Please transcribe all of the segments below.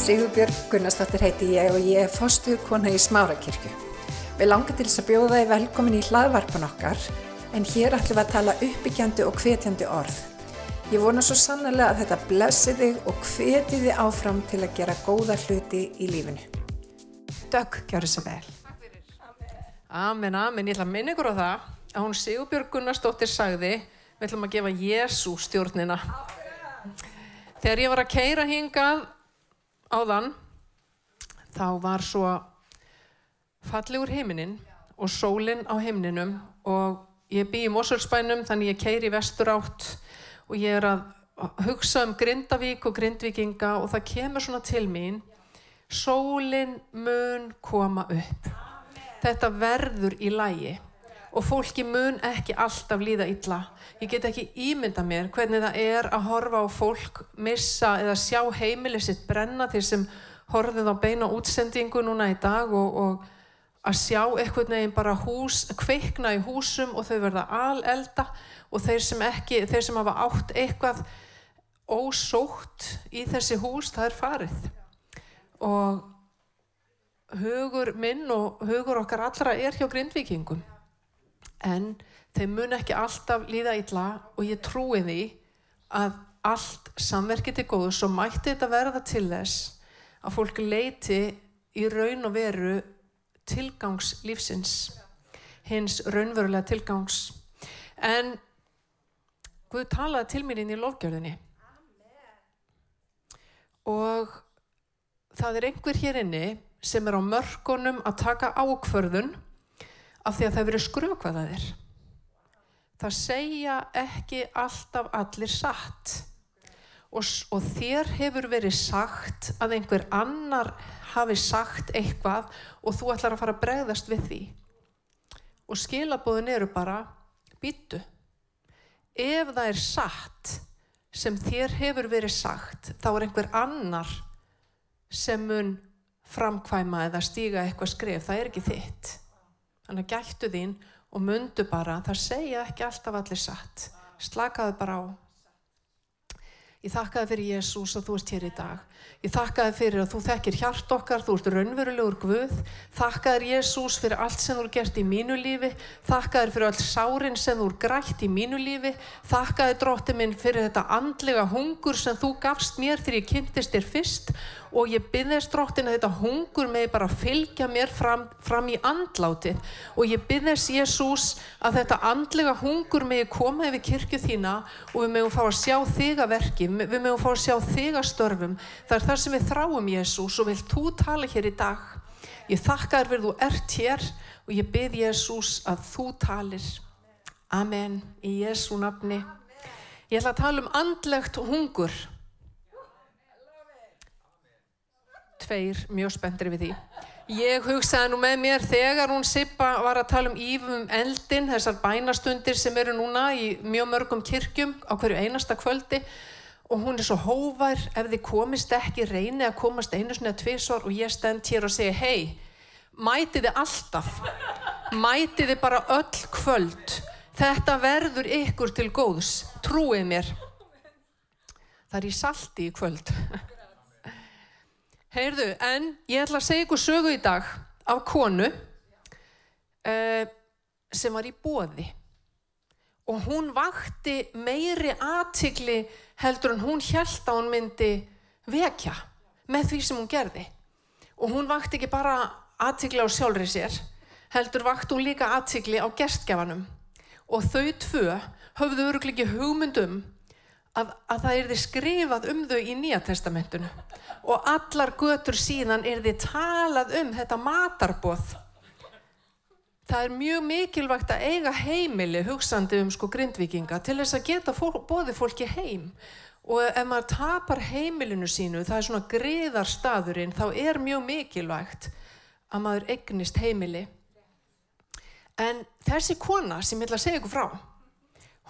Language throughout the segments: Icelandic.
Sigurbjörg Gunnarsdóttir heiti ég og ég er fostuðkona í Smárakirkju. Við langar til þess að bjóða þið velkomin í hlaðvarpan okkar en hér ætlum við að tala uppbyggjandi og hvetjandi orð. Ég vona svo sannlega að þetta blessi þig og hveti þið áfram til að gera góða hluti í lífinu. Dögg, gjör þess að vel. Amen, amen. Ég ætla að minna ykkur á það að hún Sigurbjörg Gunnarsdóttir sagði við ætlum að gefa Jésu stjórnina. Þegar ég var að keira hingað áðan þá var svo fallegur heiminin og sólinn á heimninum og ég bý í Mosölsbænum þannig ég keiri vestur átt og ég er að hugsa um Grindavík og Grindvíkinga og það kemur svona til mín sólinn mun koma upp. Þetta verður í lægi og fólki mun ekki alltaf líða illa. Ég get ekki ímynda mér hvernig það er að horfa á fólk missa eða sjá heimilið sitt brenna til sem horfið á beina útsendingu núna í dag og, og að sjá eitthvað neginn bara hús, kveikna í húsum og þau verða alelda og þeir sem ekki, þeir sem hafa átt eitthvað ósótt í þessi hús, það er farið. Og hugur minn og hugur okkar allra er hjá grindvikingum en þeim mun ekki alltaf líða illa og ég trúi því að allt samverkið til góðu svo mætti þetta verða til þess að fólk leiti í raun og veru tilgangslífsins hins raunverulega tilgangs. En Guð talaði til mér inn í lofgjörðinni og það er einhver hér inni sem er á mörgunum að taka ákförðun af því að það verið skrökvaðaðir. Það segja ekki alltaf allir satt og, og þér hefur verið sagt að einhver annar hafi sagt eitthvað og þú ætlar að fara að bregðast við því. Og skilabóðin eru bara býtu. Ef það er satt sem þér hefur verið sagt þá er einhver annar sem mun framkvæma eða stíga eitthvað skref. Það er ekki þitt. Þannig að gættu þín og mundu bara, það segja ekki alltaf allir satt. Slakaðu bara á. Ég þakka þið fyrir Jésús að þú ert hér í dag. Ég þakka þið fyrir að þú þekkir hjart okkar, þú ert raunverulegur Guð. Þakka þið Jésús fyrir allt sem þú er gert í mínu lífi. Þakka þið fyrir allt sárin sem þú er grætt í mínu lífi. Þakka þið drótti minn fyrir þetta andlega hungur sem þú gafst mér þegar ég kynntist þér fyrst og ég byggðist dróttin að þetta hungur með bara fylgja mér fram, fram í andláti og ég byggðist Jésús að þetta andlega hungur með koma yfir kirkju þína og við mögum fá að sjá þig að verki, við mögum fá að sjá þig að störfum. Það er það sem við þráum Jésús og vilt þú tala hér í dag. Ég þakka þér fyrir þú ert hér og ég bygg Jésús að þú talir. Amen. Í Jésú nafni. Ég ætla að tala um andlegt hungur. Tveir mjög spenntir við því. Ég hugsaði nú með mér þegar hún Sippa var að tala um ífum eldin, þessar bænastundir sem eru núna í mjög mörgum kirkjum á hverju einasta kvöldi og hún er svo hóvar ef þið komist ekki reyni að komast einu svona tvísor og ég stend hér og segi hei, mæti þið alltaf, mæti þið bara öll kvöld, þetta verður ykkur til góðs, trúið mér. Það er í salti í kvöld. Heyrðu, en ég ætla að segja ykkur sögu í dag af konu uh, sem var í bóði og hún vakti meiri aðtigli heldur en hún held að hún myndi vekja með því sem hún gerði. Og hún vakti ekki bara aðtigli á sjálfrið sér heldur vakti hún líka aðtigli á gerstgjafanum og þau tvö höfðu örugleiki hugmyndum að, að það er þið skrifað um þau í Nýja testamentinu og allar götur síðan er þið talað um þetta matarbóð. Það er mjög mikilvægt að eiga heimili hugsandi um sko grindvikinga til þess að geta fólk, bóði fólki heim og ef maður tapar heimilinu sínu, það er svona griðar staðurinn, þá er mjög mikilvægt að maður egnist heimili. En þessi kona sem ég ætla að segja ykkur frá,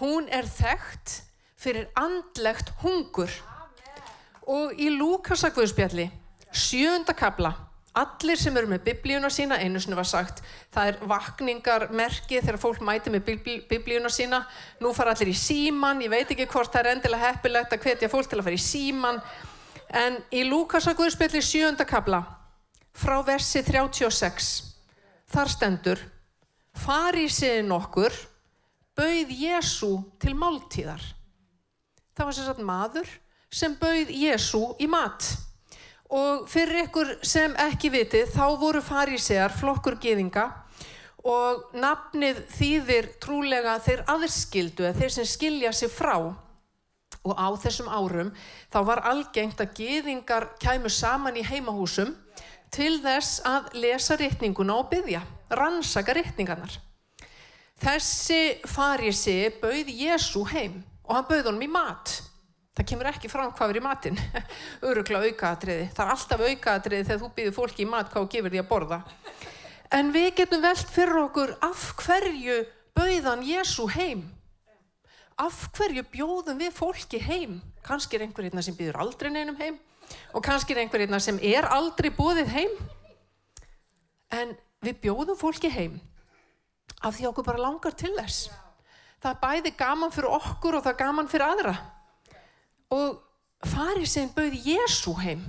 hún er þekkt fyrir andlegt hungur. Og í Lúkasakvöðspjalli sjönda kabla allir sem eru með biblíuna sína einu sinni var sagt það er vakningarmerki þegar fólk mæti með biblíuna sína. Nú fara allir í síman, ég veit ekki hvort það er endilega heppilegt að hvetja fólk til að fara í síman En í Lúkasaguðspilli sjönda kabla, frá versi 36, þar stendur, farísiðin okkur, bauð Jésu til máltíðar. Það var sagt maður sem bauð Jésu í mat. Og fyrir ykkur sem ekki vitið, þá voru farísegar flokkur geðinga og nafnið þýðir trúlega þeir aðskildu, eða þeir sem skilja sig frá. Og á þessum árum þá var algengt að geðingar kæmu saman í heimahúsum til þess að lesa rittninguna og byggja, rannsaka rittningarnar. Þessi farisi bauð Jésu heim og hann bauð honum í mat. Það kemur ekki fram hvað er í matinn, örugla aukaðatriði. Það er alltaf aukaðatriði þegar þú býður fólki í mat hvað og gefur því að borða. En við getum velt fyrir okkur af hverju bauðan Jésu heim? Af hverju bjóðum við fólki heim? Kanski er einhver einna sem býður aldrei neinum heim og kannski er einhver einna sem er aldrei búið heim. En við bjóðum fólki heim af því okkur bara langar til þess. Það er bæði gaman fyrir okkur og það er gaman fyrir aðra. Og farið sem bauði Jésu heim.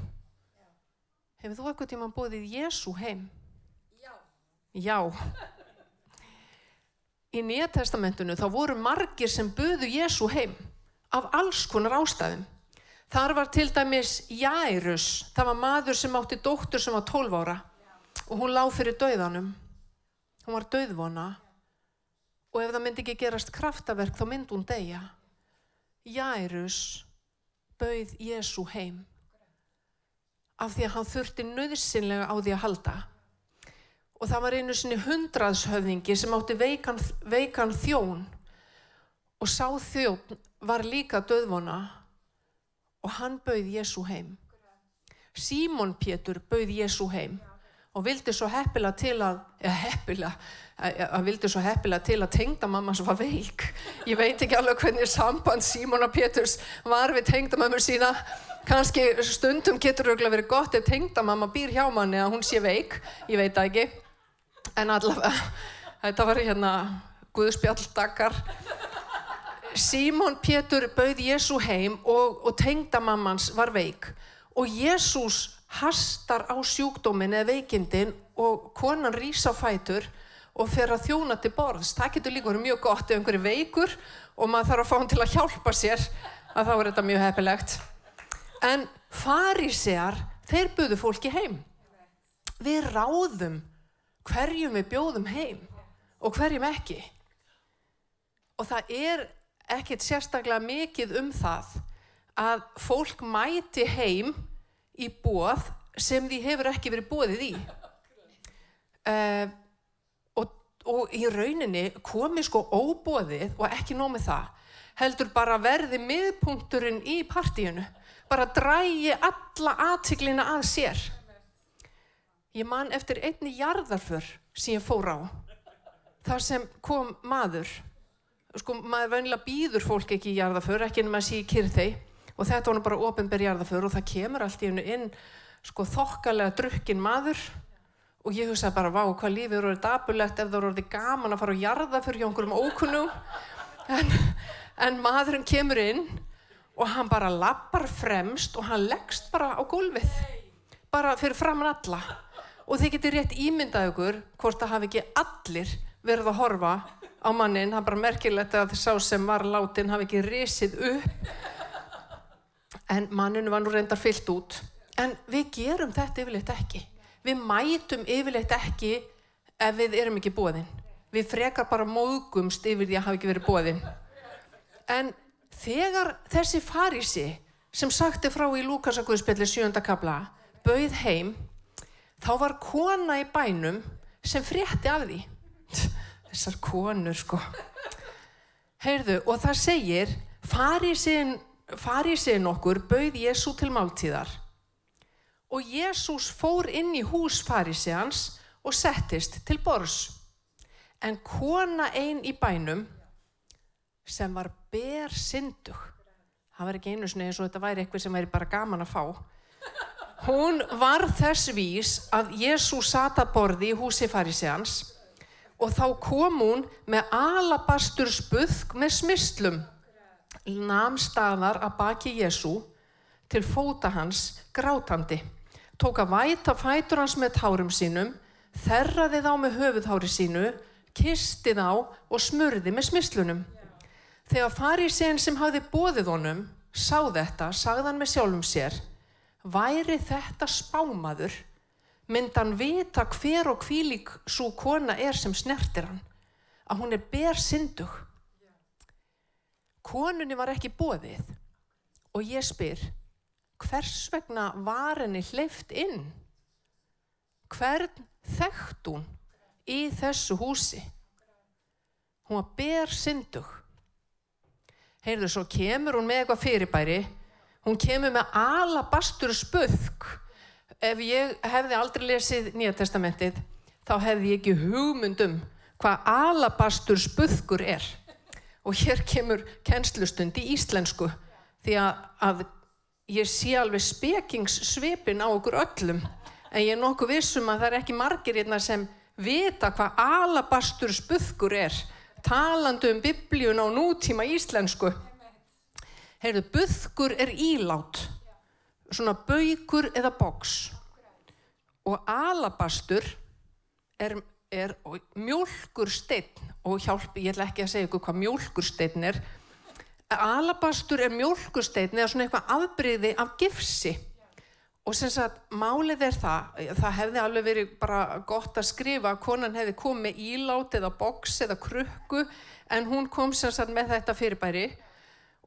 Hefur þú eitthvað tíma bóðið Jésu heim? Já. Já. Í Nýja testamentinu þá voru margir sem bauðu Jésu heim af alls konar ástæðum. Þar var til dæmis Jairus, það var maður sem átti dóttur sem var 12 ára og hún lág fyrir döðanum. Hún var döðvona og ef það myndi ekki gerast kraftaverk þá myndi hún deyja. Jairus bauð Jésu heim af því að hann þurfti nöðsynlega á því að halda. Og það var einu sinni hundraðshöfðingi sem átti veikan, veikan þjón og sá þjón var líka döðvona og hann bauð Jésu heim. Símon Pétur bauð Jésu heim og vildi svo heppila til að, eða heppila, að vildi svo heppila til að tengdamamma sem var veik. Ég veit ekki alveg hvernig samband Símona Péturs var við tengdamammu sína. Kanski stundum getur auðvitað verið gott ef tengdamamma býr hjá manni að hún sé veik, ég veit það ekki. En allavega, þetta var hérna Guðspjalldakar. Símon Pétur bauð Jésu heim og, og tengdamammans var veik og Jésús hastar á sjúkdómin eða veikindin og konan rýs á fætur og fer að þjóna til borðs. Það getur líka verið mjög gott ef einhverju veikur og maður þarf að fá hann til að hjálpa sér að þá er þetta mjög heppilegt. En farísear, þeir buðu fólki heim. Við ráðum hverjum við bjóðum heim og hverjum ekki. Og það er ekkert sérstaklega mikið um það að fólk mæti heim í bóð sem því hefur ekki verið bóðið í. Uh, og, og í rauninni komi sko óbóðið og ekki nómið það heldur bara verði miðpunkturinn í partíinu bara drægi alla aðtiklina að sér. Ég man eftir einni jarðarför sem ég fór á þar sem kom maður. Sko maður venilega býður fólk ekki í jarðarför ekki en maður sé í kyrþei og þetta var bara ofinberð jarðarför og það kemur allt í hennu inn sko þokkalega drukkin maður. Og ég hugsaði bara, vá, hvað lífið eru orðið dabulegt ef það eru orðið gaman að fara á jarða fyrir einhverjum ókunnum en, en maðurinn kemur inn og hann bara lappar fremst og hann leggst bara á gólfið bara fyrir framann alla. Og þið getur rétt ímyndað ykkur hvort það hafi ekki allir verið að horfa á mannin, er bara merkilegt að að sem var látin hafi ekki risið upp en manninu var nú reyndar fyllt út. En við gerum þetta yfirleitt ekki. Við mætum yfirleitt ekki ef við erum ekki bóðinn við frekar bara móðgumst yfir því að hafa ekki verið bóðinn en þegar þessi farisi sem sagti frá í Lúkasakuðspilli sjönda kabla bauð heim þá var kona í bænum sem frétti af því. Þessar konur sko. Heyrðu og það segir farisin farisin okkur bauð Jésu til máltíðar og Jésús fór inn í hús farisjans og settist til bors. En kona einn í bænum sem var ber syndug, það var ekki einu sinni eins og þetta væri eitthvað sem væri bara gaman að fá, hún var þess vís að Jésús sata borði í húsi farisjans og þá kom hún með alabastur spuðk með smislum, namstaðar að baki Jésú til fóta hans grátandi, tók að væta fætur hans með tárum sínum, þerraði þá með höfuðhári sínu, kisti þá og smurði með smislunum. Þegar farísén sem hafði bóðið honum sá þetta, sagðan með sjálfum sér, væri þetta spámaður, myndan vita hver og hvílík svo kona er sem snertir hann, að hún er ber syndug. Konunni var ekki bóðið og ég spyr, hvers vegna var henni hleyft inn? Hvern þekkt hún í þessu húsi? Hún var ber syndug. Heyrðu, svo kemur hún með eitthvað fyrirbæri, hún kemur með alabastur spöðk. Ef ég hefði aldrei lesið Nýja testamentið, þá hefði ég ekki hugmyndum hvað alabastur spöðkur er. Og hér kemur kennslustund í íslensku, því að, ég sé alveg spekingssvipin á okkur öllum, en ég er nokkuð vissum að það er ekki margir hérna sem vita hvað alabastur spöðkur er talandi um biblíun á nútíma íslensku. Heyrðu, buðkur er ílát, svona baukur eða boks. Og alabastur er, er mjölkur steinn, og hjálpi, ég ætla ekki að segja ykkur hvað mjölkur steinn er. Alabastur er mjölkur steinn eða svona eitthvað afbreyði af gifsi. Og sem sagt, málið er það, það hefði alveg verið bara gott að skrifa að konan hefði komið ílát eða boks eða krukku en hún kom sem sagt með þetta fyrirbæri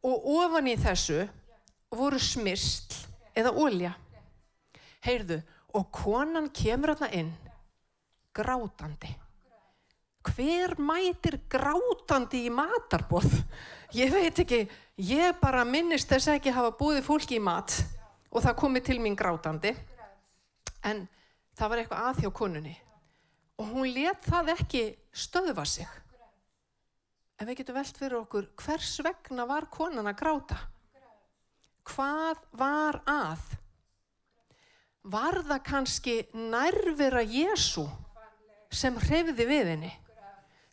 og ofan í þessu voru smyrst eða ólja. Heyrðu, og konan kemur þarna inn grátandi. Hver mætir grátandi í matarboð? Ég veit ekki, ég bara minnist þess ekki hafa búið fólki í mat og það komi til mín grátandi. En það var eitthvað að hjá konunni og hún let það ekki stöðva sig. En við getum velt fyrir okkur hvers vegna var konan að gráta? Hvað var að? Var það kannski nærvera Jésu sem hreyfiði við henni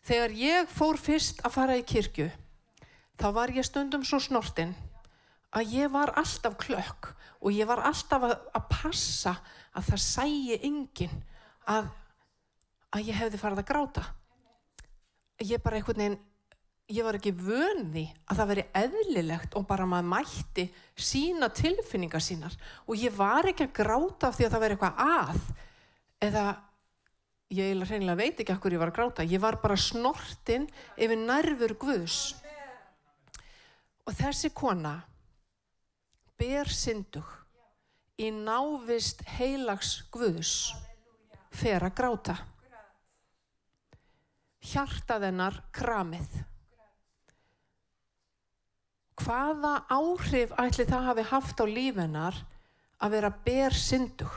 þegar ég fór fyrst að fara í kirkju þá var ég stundum svo snortinn að ég var alltaf klökk og ég var alltaf að, að passa að það sæi engin að, að ég hefði farið að gráta. Ég bara einhvern veginn, ég var ekki vöndi að það veri eðlilegt og bara maður mætti sína tilfinningar sínar og ég var ekki að gráta af því að það veri eitthvað að eða ég reynilega veit ekki hvað ég var að gráta. Ég var bara snortinn yfir nærfur Guðs. Og þessi kona ber syndug í návist heilags Guðs fer að gráta. Hjartaðennar kramið. Hvaða áhrif ætli það hafi haft á lífennar að vera ber syndug?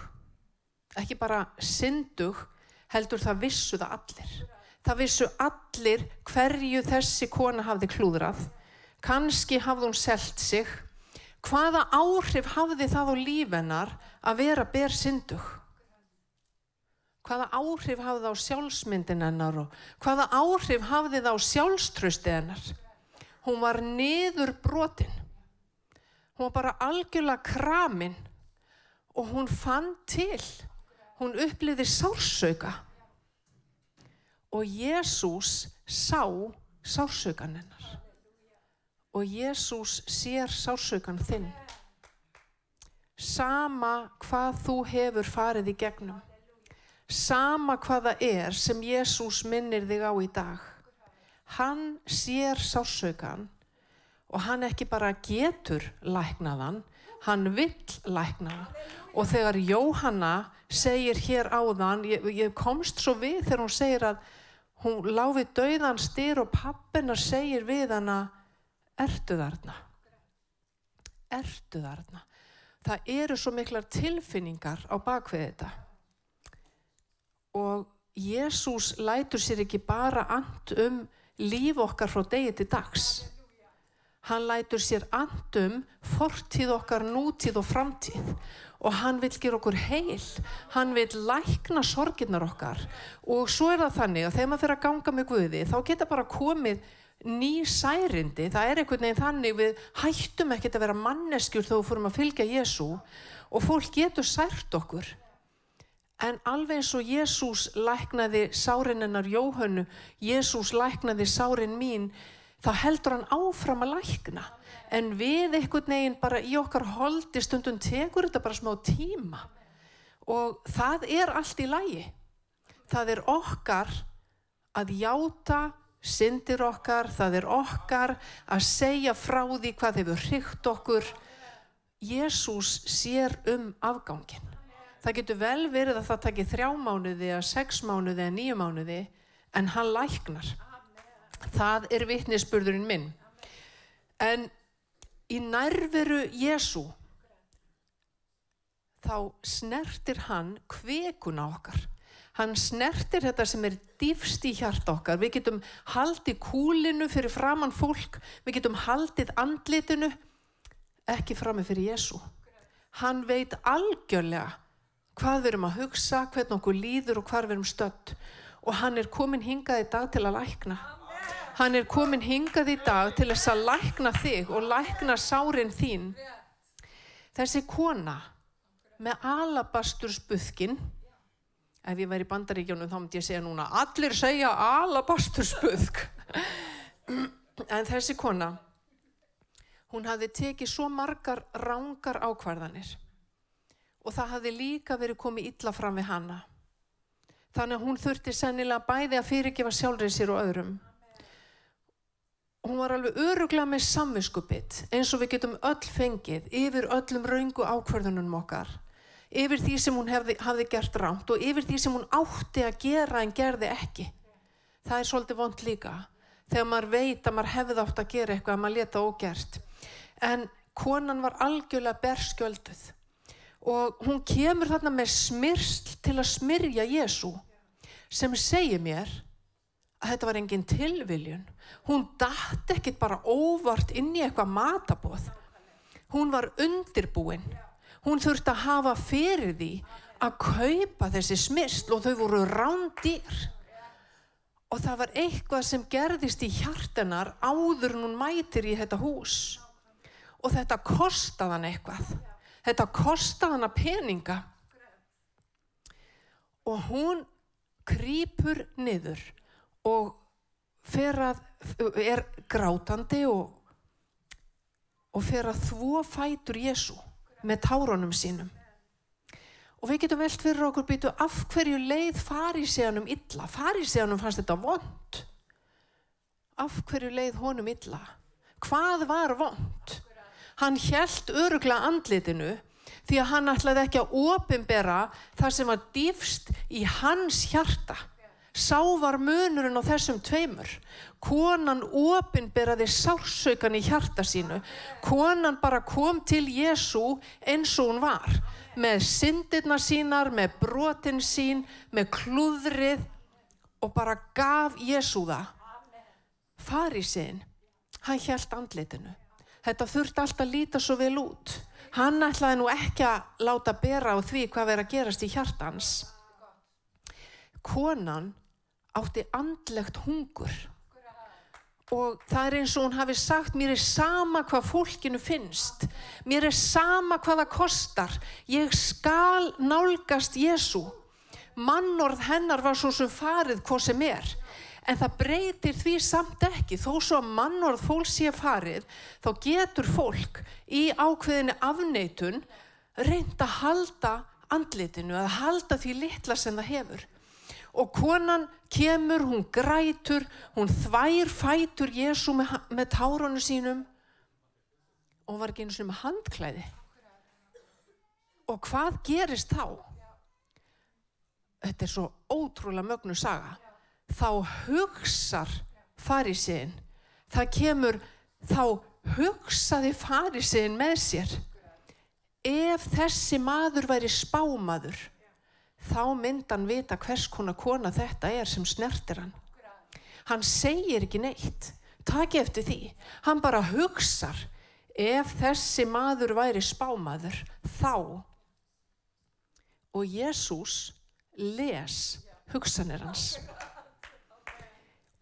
Ekki bara syndug, heldur það vissu það allir. Það vissu allir hverju þessi kona hafði klúðrað. Kanski hafði hún selt sig hvaða áhrif hafði það á lífennar að vera ber syndug? Hvaða áhrif hafði það á sjálfsmyndin hennar og hvaða áhrif hafði það á sjálfströsti hennar? Hún var niður brotin. Hún var bara algjörlega kramin og hún fann til. Hún uppliði sársauka. Og Jésús sá sársaukan hennar og Jésús sér sársaukan þinn. Sama hvað þú hefur farið í gegnum. Sama hvað það er sem Jésús minnir þig á í dag. Hann sér sársaukan og hann ekki bara getur læknaðan, hann vill læknaðan. Og þegar Jóhanna segir hér áðan, ég, ég komst svo við þegar hún segir að hún láfi dauðan styr og pappina segir við hana ertu þarna? Ertu þarna? Það eru svo miklar tilfinningar á bakvið þetta. Og Jésús lætur sér ekki bara and um líf okkar frá degi til dags Hann lætur sér andum fortíð okkar, nútíð og framtíð og hann vil gera okkur heil. Hann vil lækna sorginnar okkar og svo er það þannig að þegar maður fyrir að ganga með Guði þá geta bara komið ný særindi. Það er einhvern veginn þannig við hættum ekkert að vera manneskjur þó fórum að fylgja Jésu og fólk getur sært okkur. En alveg eins og Jésús læknaði sárinennar Jóhönnu, Jésús læknaði sárin mín, þá heldur hann áfram að lækna. En við einhvern veginn bara í okkar holdi stundum tekur þetta bara smá tíma. Og það er allt í lægi. Það er okkar að játa syndir okkar, það er okkar að segja frá því hvað hefur hrygt okkur. Jésús sér um afgangin. Það getur vel verið að það takir þrjá mánuði eða sex mánuði eða nýju mánuði en hann læknar. Það er vittnisspurðurinn minn. En í nærveru Jésu þá snertir hann kvekuna okkar. Hann snertir þetta sem er dýfst í hjart okkar. Við getum haldið kúlinu fyrir framann fólk, við getum haldið andlitinu, ekki framið fyrir Jésu. Hann veit algjörlega hvað við erum að hugsa, hvernig okkur líður og hvað við erum stött. Og hann er komin hingað í dag til að lækna. Hann er komin hingað í dag til þess að lækna þig og lækna sárin þín. Þessi kona með alabastursbuðkin, ef ég væri í bandaríkjónum þá myndi ég segja núna, allir segja alabastursbuðk. en þessi kona, hún hafði tekið svo margar rángar ákvarðanir og það hafði líka verið komið illa fram við hanna. Þannig að hún þurfti sennilega bæði að fyrirgefa sjálfrið sér og öðrum. Hún var alveg öruglega með samvinskupitt eins og við getum öll fengið yfir öllum raungu ákverðunum okkar. Yfir því sem hún hefði, hafði gert rámt og yfir því sem hún átti að gera en gerði ekki. Það er svolítið vond líka. Þegar maður veit að maður hefði átt að gera eitthvað að maður leta ógert. En konan var algjörlega berskjölduð og hún kemur þarna með smyrsl til að smyrja Jésu sem segir mér þetta var engin tilviljun. Hún dætt ekkit bara óvart inn í eitthvað matabóð. Hún var undirbúin. Hún þurfti að hafa fyrir því að kaupa þessi smyrsl og þau voru rándýr. Og það var eitthvað sem gerðist í hjartenar áður en hún mætir í þetta hús. Og þetta kostaðan eitthvað. Þetta kostaði hana peninga og hún krýpur niður og að, er grátandi og, og fer að þvó fætur Jésu með tárunum sínum. Og við getum velt fyrir okkur býtu af hverju leið faríseanum illa. Faríseanum fannst þetta vond. Af hverju leið honum illa? Hvað var vond? Hann hjælt örugla andlitinu því að hann ætlaði ekki að opimbera það sem var dýfst í hans hjarta. Sá var munurinn á þessum tveimur. Konan opimberaði sársaukan í hjarta sínu. Konan bara kom til Jésu eins og hún var. Með syndirna sínar, með brotin sín, með klúðrið og bara gaf Jésu það. Farísinn, hann hjælt andlitinu. Þetta þurfti alltaf að líta svo vel út. Hann ætlaði nú ekki að láta bera á því hvað verið að gerast í hjartans. Konan átti andlegt hungur. Og það er eins og hún hafi sagt mér er sama hvað fólkinu finnst. Mér er sama hvað það kostar. Ég skal nálgast Jésu mannorð hennar var svo sem farið hvað sem er. En það breytir því samt ekki. Þó svo að mannorð fólk sé farið þá getur fólk í ákveðinu afneitun reynd að halda andlitinu að halda því litla sem það hefur og konan kemur, hún grætur hún þvær fætur Jésu með, með tárunu sínum. Og var ekki eins og með handklæði. Og hvað gerist þá? Þetta er svo ótrúlega mögnu saga. Þá hugsar farisinn, það kemur, þá hugsaði farisinn með sér, ef þessi maður væri spámaður, þá myndan vita hvers konar kona þetta er sem snertir hann. Hann segir ekki neitt, Takk eftir því. Hann bara hugsar ef þessi maður væri spámaður þá. Og Jésús les hugsanir hans.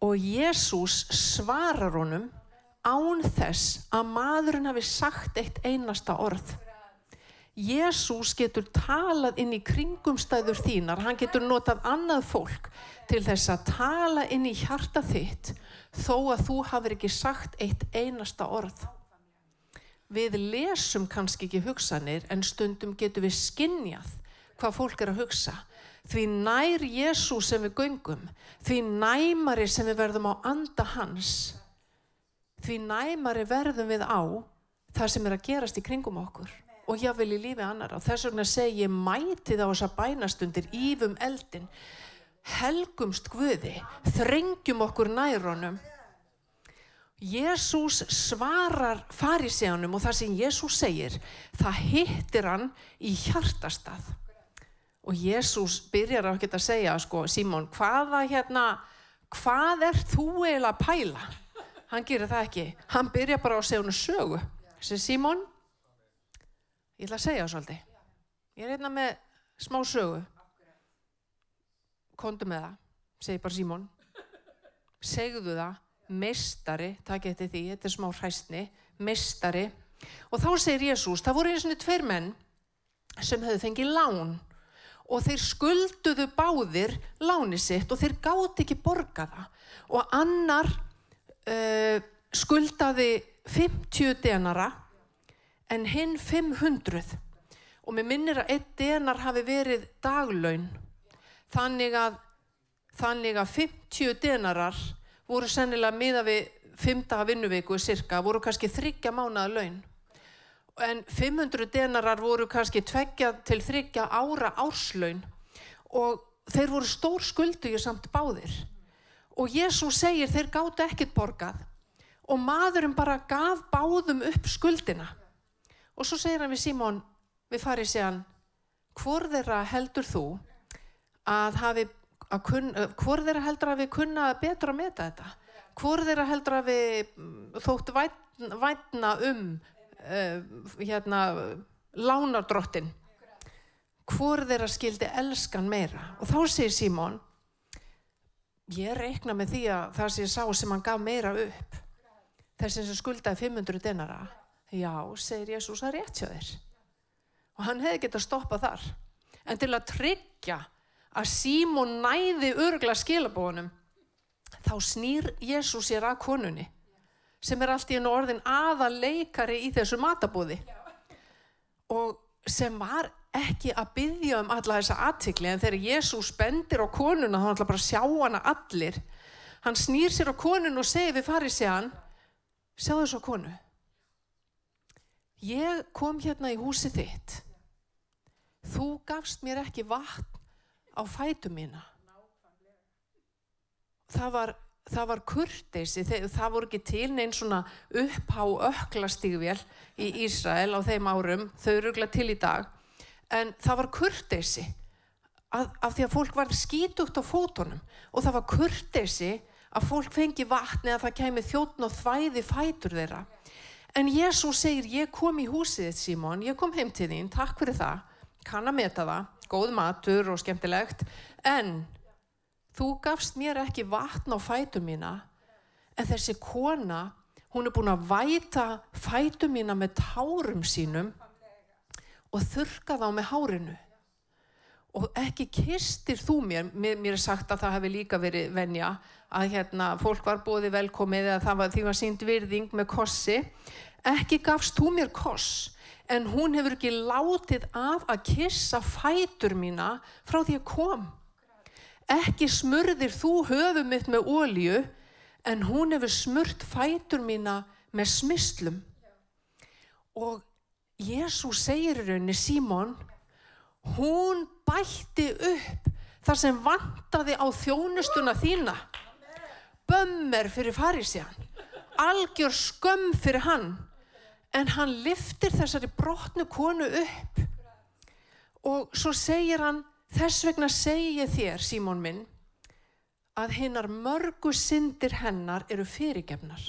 Og Jésús svarar honum án þess að maðurinn hafi sagt eitt einasta orð. Jésús getur talað inn í kringumstæður þínar, hann getur notað annað fólk til þess að tala inn í hjarta þitt þó að þú hafur ekki sagt eitt einasta orð. Við lesum kannski ekki hugsanir en stundum getur við skinnjað hvað fólk er að hugsa. Því nær Jésús sem við göngum, því næmari sem við verðum á anda hans, því næmari verðum við á það sem er að gerast í kringum okkur og jáfnvel í lífi annar og þess vegna segi ég mætið á þessa bænastundir ífum eldin helgumst Guði þrengjum okkur nærunum. Jésús svarar farisjónum og það sem Jésús segir það hittir hann í hjartastað. Og Jésús byrjar á að segja sko Símón hvaða hérna hvað er þú eiginlega að pæla? Hann gerir það ekki. Hann byrjar bara á að segja hann sögu. Sem Símón Ég ætla að segja það svolítið. Ég er einna með smá sögu. Kondu með það, segi bara Símón. Segðu það, mestari, takk eftir því, þetta er smá hræstni, mestari. Og þá segir Jésús, það voru eins og tveir menn sem höfðu fengið lán og þeir skulduðu báðir láni sitt og þeir gáti ekki borga það. Og annar uh, skuldaði 50 denara en hinn 500 og mér minnir að einn denar hafi verið daglaun. Þannig að, þannig að 50 denarar voru sennilega miða við 5 daga vinnuvíku cirka, voru kannski þryggja mánuða laun. En 500 denarar voru kannski tveggja til þryggja ára árslaun. Og þeir voru stór skuldugjur samt báðir. Og Jésús segir þeir gáttu ekkit borgað. Og maðurinn bara gaf báðum upp skuldina Og svo segir hann við Símón, við farið sé hann, hvor þeirra heldur þú að hafi, að kun, hvor þeirra heldur að við kunna betur að meta þetta? Hvor þeirra heldur að við mm, þótt vætna um uh, hérna, lánardrottin? Hvor þeirra skildi elskan meira? Og þá segir Símón, ég reikna með því að það sé sá sem hann gaf meira upp, þessi sem skuldaði 500 denara, Já, segir Jésús að rétt hjá þér. Og hann hefði gett að stoppa þar. En til að tryggja að Símón næði örgla skilabónum, þá snýr Jésús sér að konunni, sem er allt í enn orðin aða leikari í þessu matabúði. Og sem var ekki að byggja um alla þessa aðtikli, en þegar Jésús bendir á konuna, þá ætla bara að sjá hana allir. Hann snýr sér á konun og segir við farið sér hann, sjáðu þessu konu ég kom hérna í húsi þitt. Þú gafst mér ekki vatn á fætu mína. Það var það var kurteysi, það voru ekki til neinn svona upphá öklastígvél í Ísrael á þeim árum, þau eru ekki til í dag. En það var kurteysi af, því að fólk var skítugt á fótonum og það var kurteysi að fólk fengi vatni að það kemi þjóttn og þvæði fætur þeirra En Jésús segir, ég kom í húsið þitt Símón, ég kom heim til þín, takk fyrir það, kann að meta það, góð matur og skemmtilegt, en þú gafst mér ekki vatn á fætum mína, en þessi kona, hún er búin að væta fætum mína með tárum sínum og þurka þá með hárinu. Og ekki kistir þú mér, mér, er sagt að það hefði líka verið venja, að hérna, fólk var bóði velkomið eða var, því var sínd virðing með kossi. Ekki gafst þú mér koss en hún hefur ekki látið af að kissa fætur mína frá því að kom. Ekki smurðir þú höfum mitt með ólju en hún hefur smurt fætur mína með smislum og Jésús segir í rauninni Símón hún bætti upp þar sem vantaði á þjónustuna þína bömmir fyrir farisjan algjör skömm fyrir hann en hann liftir þessari brotnu konu upp og svo segir hann þess vegna segi ég þér Símón minn að hinnar mörgu syndir hennar eru fyrirgefnar.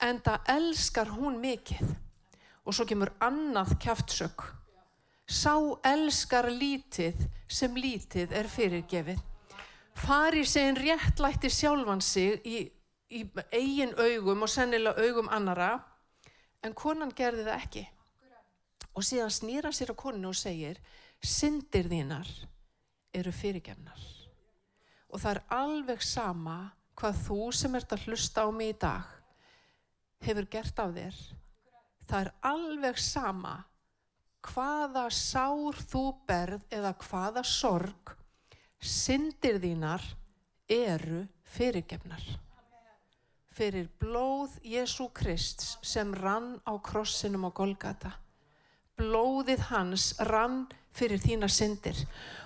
En það elskar hún mikið. Og svo kemur annað kjaftsök. Sá elskar lítið sem lítið er fyrirgefið. Fari segin réttlætti sjálfan sig í, í eigin augum og sennilega augum annara, en konan gerði það ekki. Og síðan snýra sér á koninu og segir, syndir þínar eru fyrirgefnar. Og það er alveg sama hvað þú sem ert að hlusta á mig í dag hefur gert af þér. Það er alveg sama hvaða sár þú berð eða hvaða sorg, syndir þínar eru fyrirgefnar. Fyrir blóð Jésu Krist sem rann á krossinum á Golgata. Blóðið hans rann fyrir þína syndir.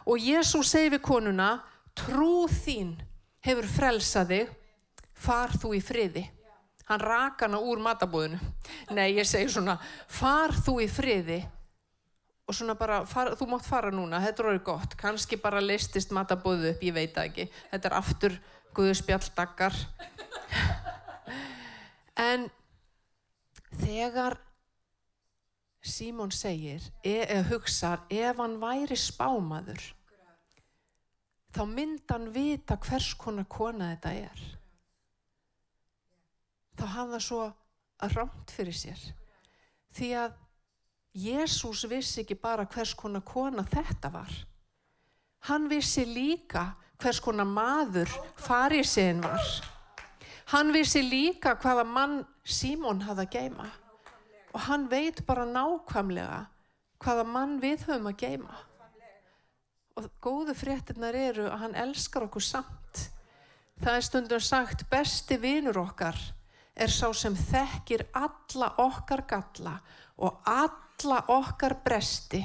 Og Jésu segi við konuna, trú þín hefur frelsaði, far þú í friði. Hann raka hana úr matabóðinu. Nei, ég segi svona, far þú í friði og svona bara, far, þú mátt fara núna, þetta er orðið gott, kannski bara listist matabóðu upp, ég veit ekki, þetta er aftur Guðspjalldaggar. en þegar Símón segir, e eða hugsar, ef hann væri spámaður, þá mynd hann vita hvers konar kona þetta er. Þá hafði það svo rámt fyrir sér. Því að Jésús vissi ekki bara hvers konar kona þetta var. Hann vissi líka hvers konar maður farisinn var. Hann vissi líka hvaða mann Símón hafði að geima. Og hann veit bara nákvæmlega hvaða mann við höfum að geima. Og góðu fréttinnar eru að hann elskar okkur samt. Það er stundum sagt besti vinur okkar er sá sem þekkir alla okkar galla og alla okkar bresti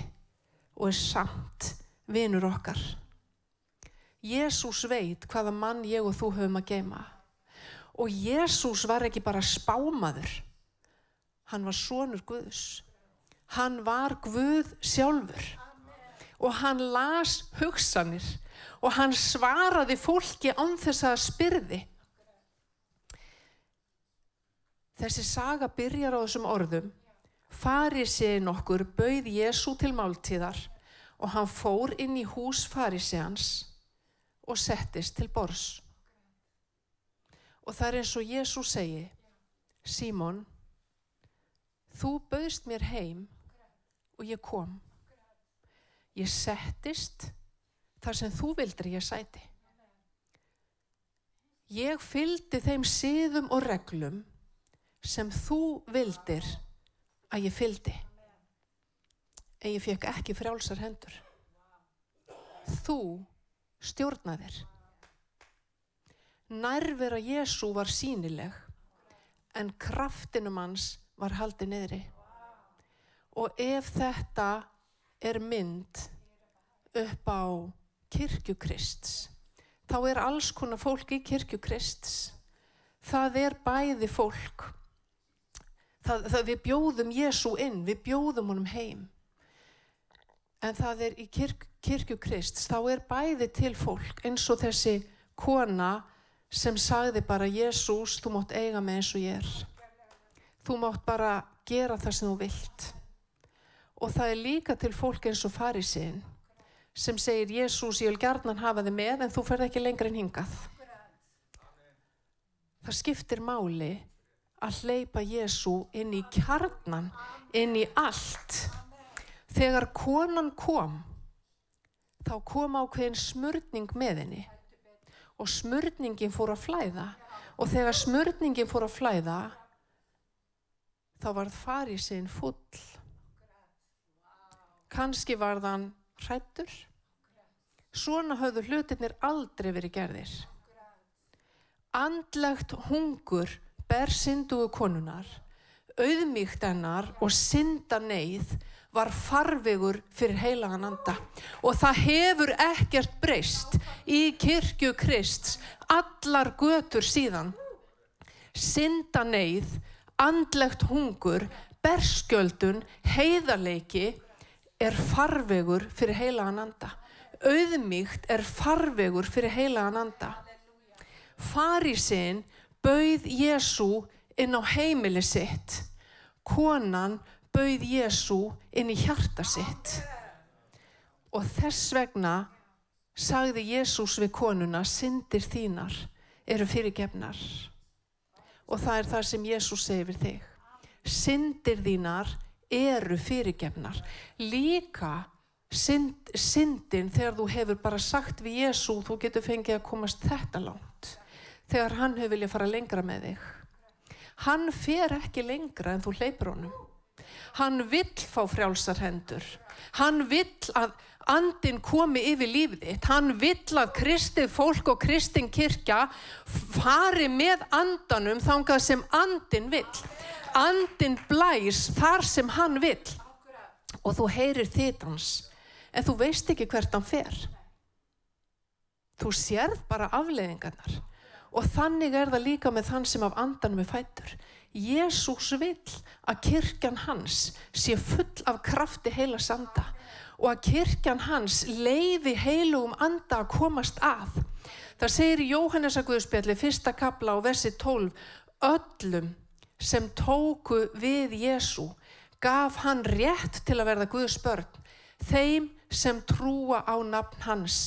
og er samt vinur okkar. Jésús veit hvaða mann ég og þú höfum að geima. Og Jésús var ekki bara spámaður. Hann var sonur Guðs. Hann var Guð sjálfur. Og hann las hugsanir og hann svaraði fólki án þess að spyrði. Þessi saga byrjar á þessum orðum. Farisinn okkur bauð Jésu til máltíðar og hann fór inn í hús farisins og settist til bors. Og það er eins og Jésu segi, Símon, þú bauðst mér heim og ég kom. Ég settist þar sem þú vildir ég sæti. Ég fyldi þeim siðum og reglum sem þú vildir að ég fyldi. En ég fekk ekki frjálsar hendur. Þú stjórnaðir. Nærvera Jésu var sínileg en kraftinum hans var haldið niðri. Og ef þetta er mynd upp á kirkjukrists, þá er alls konar fólk í kirkjukrists. Það er bæði fólk. Það, það við bjóðum Jésu inn, við bjóðum honum heim. En það er í kirk, kirkjukrists, þá er bæði til fólk eins og þessi kona sem sagði bara Jésús, þú mátt eiga mig eins og ég er. Þú mátt bara gera það sem þú vilt. Og það er líka til fólk eins og farisinn sem segir Jésús, ég vil gerðnan hafa þið með en þú ferð ekki lengra en hingað. Það skiptir máli að hleypa Jésu inn í kjarnan, inn í allt. Þegar konan kom, þá kom ákveðin smörning með henni og smörningin fór að flæða og þegar smörningin fór að flæða þá varð farið sinn full. Kanski var þann hrættur. Svona höfðu hlutinir aldrei verið gerðir. Andlegt hungur ber syndugu konunar, auðmíkt hennar og synda neyð var farvegur fyrir heilagan anda og það hefur ekkert breyst í kirkju Krist allar götur síðan. Synda neyð, andlegt hungur, berskjöldun, heiðarleiki er farvegur fyrir heilagan anda. auðmíkt er farvegur fyrir heilagan anda. Farísinn bauð Jésu inn á heimili sitt. Konan bauð Jésu inn í hjarta sitt. Og þess vegna sagði Jésús við konuna, syndir þínar eru fyrirgefnar. Og það er það sem Jésús segir við þig. Syndir þínar eru fyrirgefnar. Líka synd, syndin þegar þú hefur bara sagt við Jésú, þú getur fengið að komast þetta langt. Þegar hann hefur viljað fara lengra með þig. Hann fer ekki lengra en þú hleypur honum. Hann vill fá frjálsar hendur. Hann vill að andin komi yfir lífið. Hann vill að kristið fólk og kristin kirkja fari með andanum þangað sem andin vill. Andin blæs þar sem hann vill. Og þú heyrir þitt hans. En þú veist ekki hvert hann fer. Þú sérð bara afleiðingarnar. Og þannig er það líka með þann sem af andanum er fættur. Jésús vill að kirkjan hans sé full af krafti heila sanda og að kirkjan hans leiði heilugum anda að komast að. Það segir í Jóhannesaguðspjalli fyrsta kapla á versi 12 öllum sem tóku við Jésú gaf hann rétt til að verða Guðs börn þeim sem trúa á nafn hans.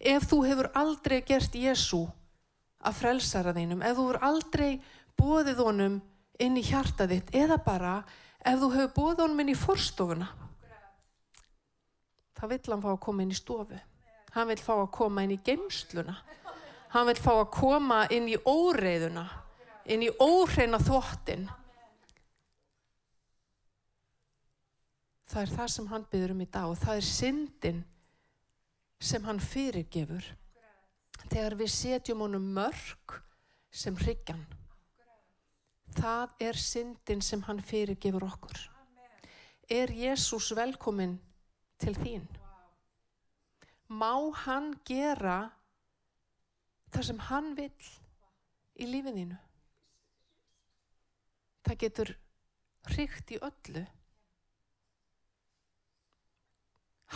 Ef þú hefur aldrei gert Jésú að frelsara þínum, ef þú hefur aldrei bóðið honum inn í hjarta þitt eða bara ef þú hefur bóðið honum inn í forstofuna þá vill hann fá að koma inn í stofu. Hann vill fá að koma inn í geimsluna hann vill fá að koma inn í óreiðuna inn í óreina þvottin það er það sem hann byður um í dag og það er syndin sem hann fyrirgefur þegar við setjum honum mörg sem hryggjan. Það er syndin sem hann fyrirgefur okkur. Er Jésús velkomin til þín? Má hann gera það sem hann vill í lífið þínu? Það getur hrygt í öllu.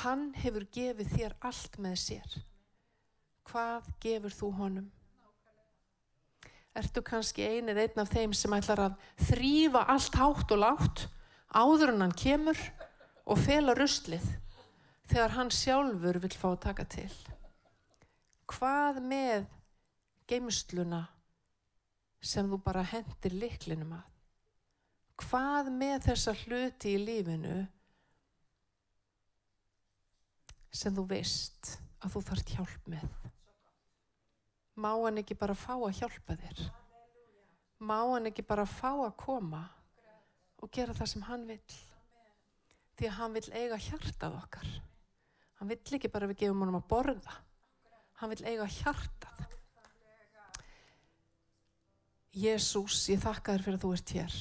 Hann hefur gefið þér allt með sér hvað gefur þú honum ertu kannski einið einn af þeim sem ætlar að þrýfa allt hátt og látt áður en hann kemur og fela ruslið þegar hann sjálfur vil fá að taka til. Hvað með geimsluna sem þú bara hendir liklinum að? Hvað með þessa hluti í lífinu sem þú veist að þú þarft hjálp með? Má hann ekki bara fá að hjálpa þér? Má hann ekki bara fá að koma og gera það sem hann vill? Því að hann vill eiga hjartað okkar. Hann vill ekki bara við gefum honum að borða. Hann vill eiga hjartað. Jésús, ég þakka þér fyrir að þú ert hér.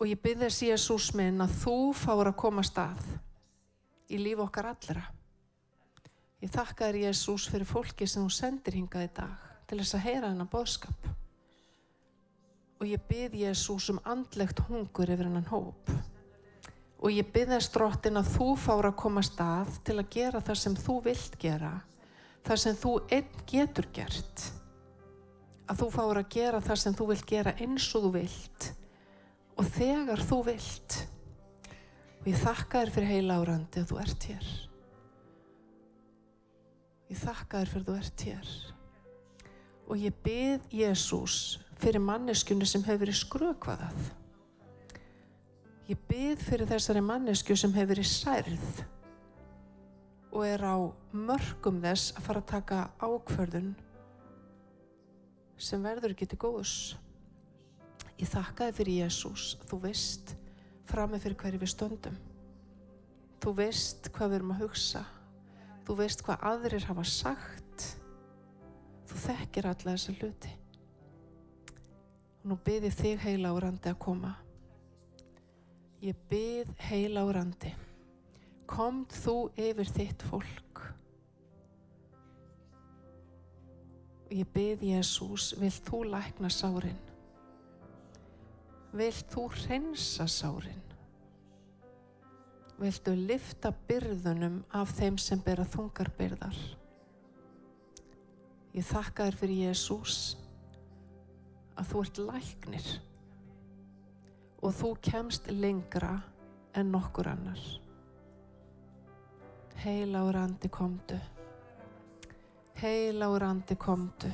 Og ég byrði þess Jésús minn að þú fáur að koma stað í líf okkar allra. Ég þakka þér Jésús fyrir fólki sem þú sendir hingað í dag til þess að heyra þennan bóðskap. Og ég byrði Jésús um andlegt hungur yfir hennan hóp. Og ég byrðast drottin að þú fára að koma stað til að gera það sem þú vilt gera, það sem þú einn getur gert. Að þú fára að gera það sem þú vilt gera eins og þú vilt og þegar þú vilt. Og ég þakka þér fyrir heila árandi að þú ert hér. Ég þakka þér fyrir þú ert hér. Og ég byrð Jésús fyrir manneskjunu sem hefur verið skrökvaðað. Ég byrð fyrir þessari mannesku sem hefur verið særð og er á mörgum þess að fara að taka ákverðun sem verður ekki til góðs. Ég þakkaði fyrir Jésús, þú veist framið fyrir hverju við stöndum. Þú veist hvað við erum að hugsa. Þú veist hvað aðrir hafa sagt. Þú þekkir alla þessa hluti. Og nú byrði þig heila árandi að koma. Ég byrð heila árandi. Komd þú yfir þitt fólk. Og ég byrð Jésús, vil þú lækna sárin? Vil þú hreinsa sárin? Viltu lifta byrðunum af þeim sem bera þungar byrðar. Ég þakka þér fyrir Jésús að þú ert læknir og þú kemst lengra en nokkur annar. Heilagur andi komdu. Heilagur andi komdu.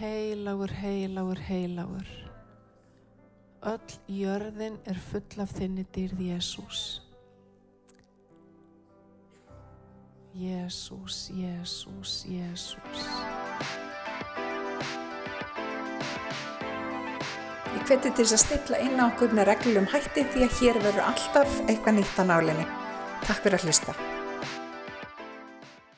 Heilagur, heilagur, heilagur. Öll jörðin er full af þinni dýrð Jésús. Jésús, Jésús, Jésús. Ég hveti til þess að stilla inn á okkur með reglum hætti því að hér verður alltaf eitthvað nýtt á nálinni. Takk fyrir að hlusta.